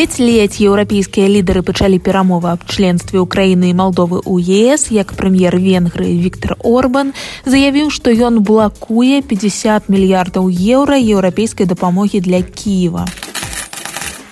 Ледзь-ледзь еўрапейскія лідары пачалі перамовы аб членстве ўкраіны і Малдовы ў ЕС, як прэм'ер Венгрыі Віктор Орбан заявіў, што ён блакуе 50 мільярдаў еўра еўрапейскай дапамогі для Кіева.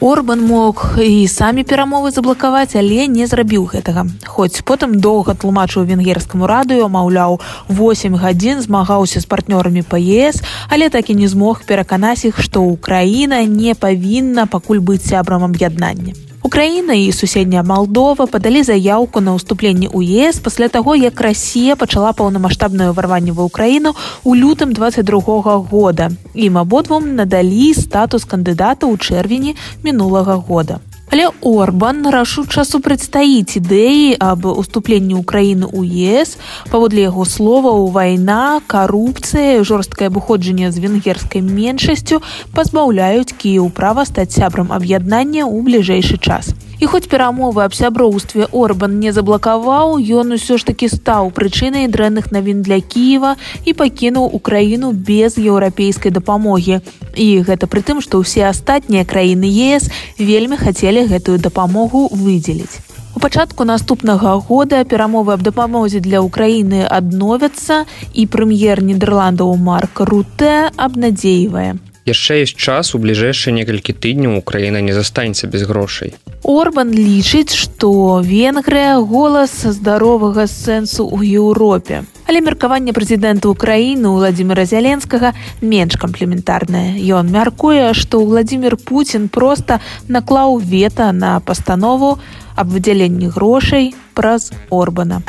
Орбан мог і самі перамовы заблакаваць, але не зрабіў гэтага. Хоць потым доўга тлумачыў венгерскаму радыё, маўляў, 8 гадзін змагаўся з партнёрамі ПС, але так і не змог пераканаць іх, што ўкраіна не павінна пакуль быць сябрам аб'яднання. Украіна і суседняя Малдова падалі заяўку на ўступленне ў ЕС пасля таго, як Расія пачала паўнамасштабнае ўварванне ва ўкраіну ў лютым 22 года. Ім абодвум надалі статус кандыдата ў чэрвені мінулага года. Але Орбан рашуча супрацьстаіць ідэі аб уступленні ўкраіны ў ЕС. Паводле яго словаў вайна, карупцыя, жорсткае абыходжанне з венгерскай меншасцю пазбаўляюць кіеў права стаць сябрам аб'яднання ў бліжэйшы час. І хоць перамовы аб сяброўстве Орбан не заблакаваў, ён усё ж такі стаў прычынай дрэнных навін для Кіева і пакінуў украіну без еўрапейскай дапамогі. І гэта пры тым, што ўсе астатнія краіны ЕС вельмі хацелі гэтую дапамогу выдзеліць. У пачатку наступнага года перамовы аб дапамозе для ўкраіны адновяцца і прэм'ер нідерландаў Марк Руте абнадзейвае. Яшчэ ёсць час у бліжэйшыя некалькі тыдняў украіна не застанецца без грошай. Орбан лічыць што венгрыя голас здаровага сэнсу ў еўропе але меркаванне прэзідэнта ўкраіны владимира зяленскага менш камплементарнае. Ён мяркуе што владимир Путін проста наклаў вета на пастанову аб выдзяленні грошай праз орбана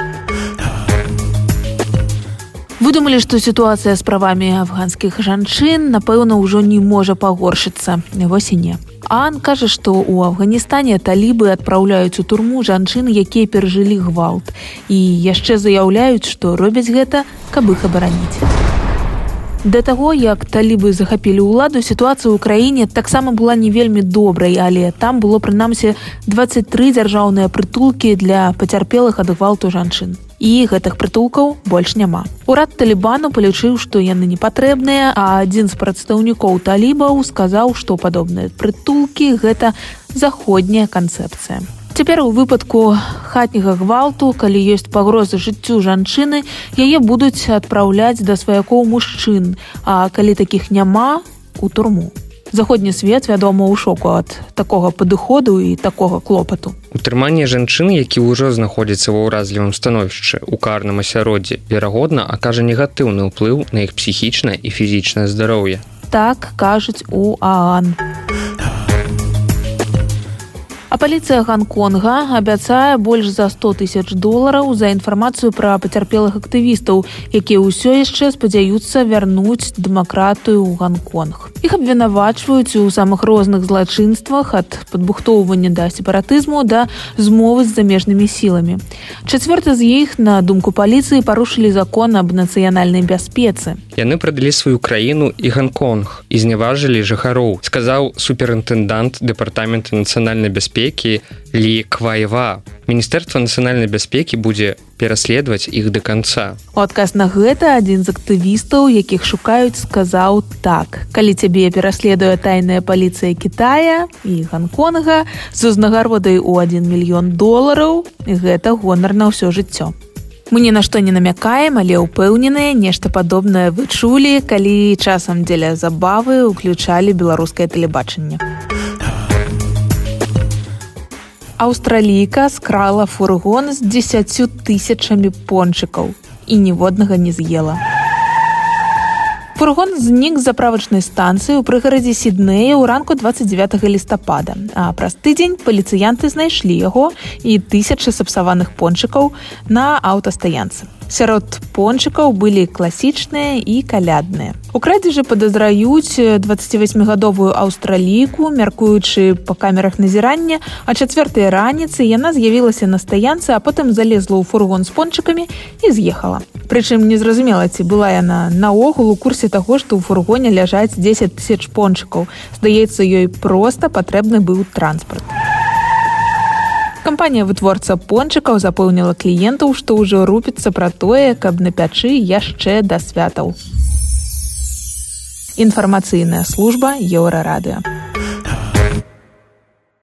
Вы думалі, што сітуацыя з правамі афганскіх жанчын, напэўна, ўжо не можа пагоршыцца вось і не. Ан кажа, што ў Афганістане талібы адпраўляюць у турму жанчын, якія перажылі гвалт і яшчэ заяўляюць, што робяць гэта, каб іх абараніць. Да таго, як талібы захапілі ўладу, сітуацыя ў краіне таксама была не вельмі добрай, але там было прынамсі 23 дзяржаўныя прытулкі для пацярпелых ад гвалту жанчын і гэтых прытулкаў больш няма. Урад талібану палічыў, што яны не патрэбныя, а адзін з прадстаўнікоў талібаў сказаў, што падобныя прытулкі гэта заходняя канцэпцыя. Цяпер у выпадку хатняга гвалту, калі ёсць пагрозы жыццю жанчыны, яе будуць адпраўляць да сваякоў мужчын, а калі такіх няма у турму заходні свет вядома ў шоку ад такога падыходу і такога клопату. Утрыманне жанчын які ўжо знаходзіцца ва ўразлівым становішчы у карным асяроддзі верагодна акажа негатыўны ўплыў на іх псіхічнае і фізічнае здароўе. Так кажуць у аан А паліцыя гонконга абяцае больш за 100 тысяч долараў за інфармацыю пра пацярпелых актывістаў, якія ўсё яшчэ спадзяюцца вярнуць дэмакратыю ў гонконг. Іх абвінавачваюць у самых розных злачынствах ад падбухтоўвання да сепаратызму да змовы з замежнымі сіламі. Чацвёрта з іх на думку паліцыі парушылі закон аб нацыянальнай бяспецы. Яны прадалі сваю краіну і гонконг і зняважылі жыхароў, сказаў суперінтэндант дэпартамента нацыянальнай бяспекі бяспекі лікваева міністэрства нацыянальнай бяспекі будзе пераследаваць іх да канца у адказ на гэта адзін з актывістаў якіх шукаюць сказаў так. Калі цябе пераследуе тайная паліцыя Китая і гонконга з узнагародай у 1 мільён долараў гэта гонар на ўсё жыццё Мы ні на што не намякаем, але ўпэўненыя нешта падобнае вы чулі, калі часам дзеля забавы ўключалі беларускае тэлебачанне. Аўстралійка скрала фургон з дзесяцю тысячамі пончыкаў і ніводнага не з'ела. Фургон знік з заправачнай станцыі ў прыгарадзе сіднея ў ранку 29 лістапада. А праз тыдзень паліцыянты знайшлі яго і тысячы сапсаваных пончыкаў на аўтастаянцы сярод пончыкаў былі класічныя і калядныя. У крадзежы падазраюць 28гадовую аўстралійку, мяркуючы па камерах назірання, а чацвёртыя раніцы яна з'явілася на стаянцы, а потым залезла ў фургон з пончыкамі і з'ехала. Прычым незразумела, ці была яна наогул у курсе таго, што ў фургоне ляжаць 10 тысяч пончыкаў. Здаецца, ёй проста патрэбны быў транспарт кампанія вытворца пончыкаў запэўніла кліентаў што ўжо рупіцца пра тое каб на пячы яшчэ да святаў. Інфармацыйная служба еўрарадыа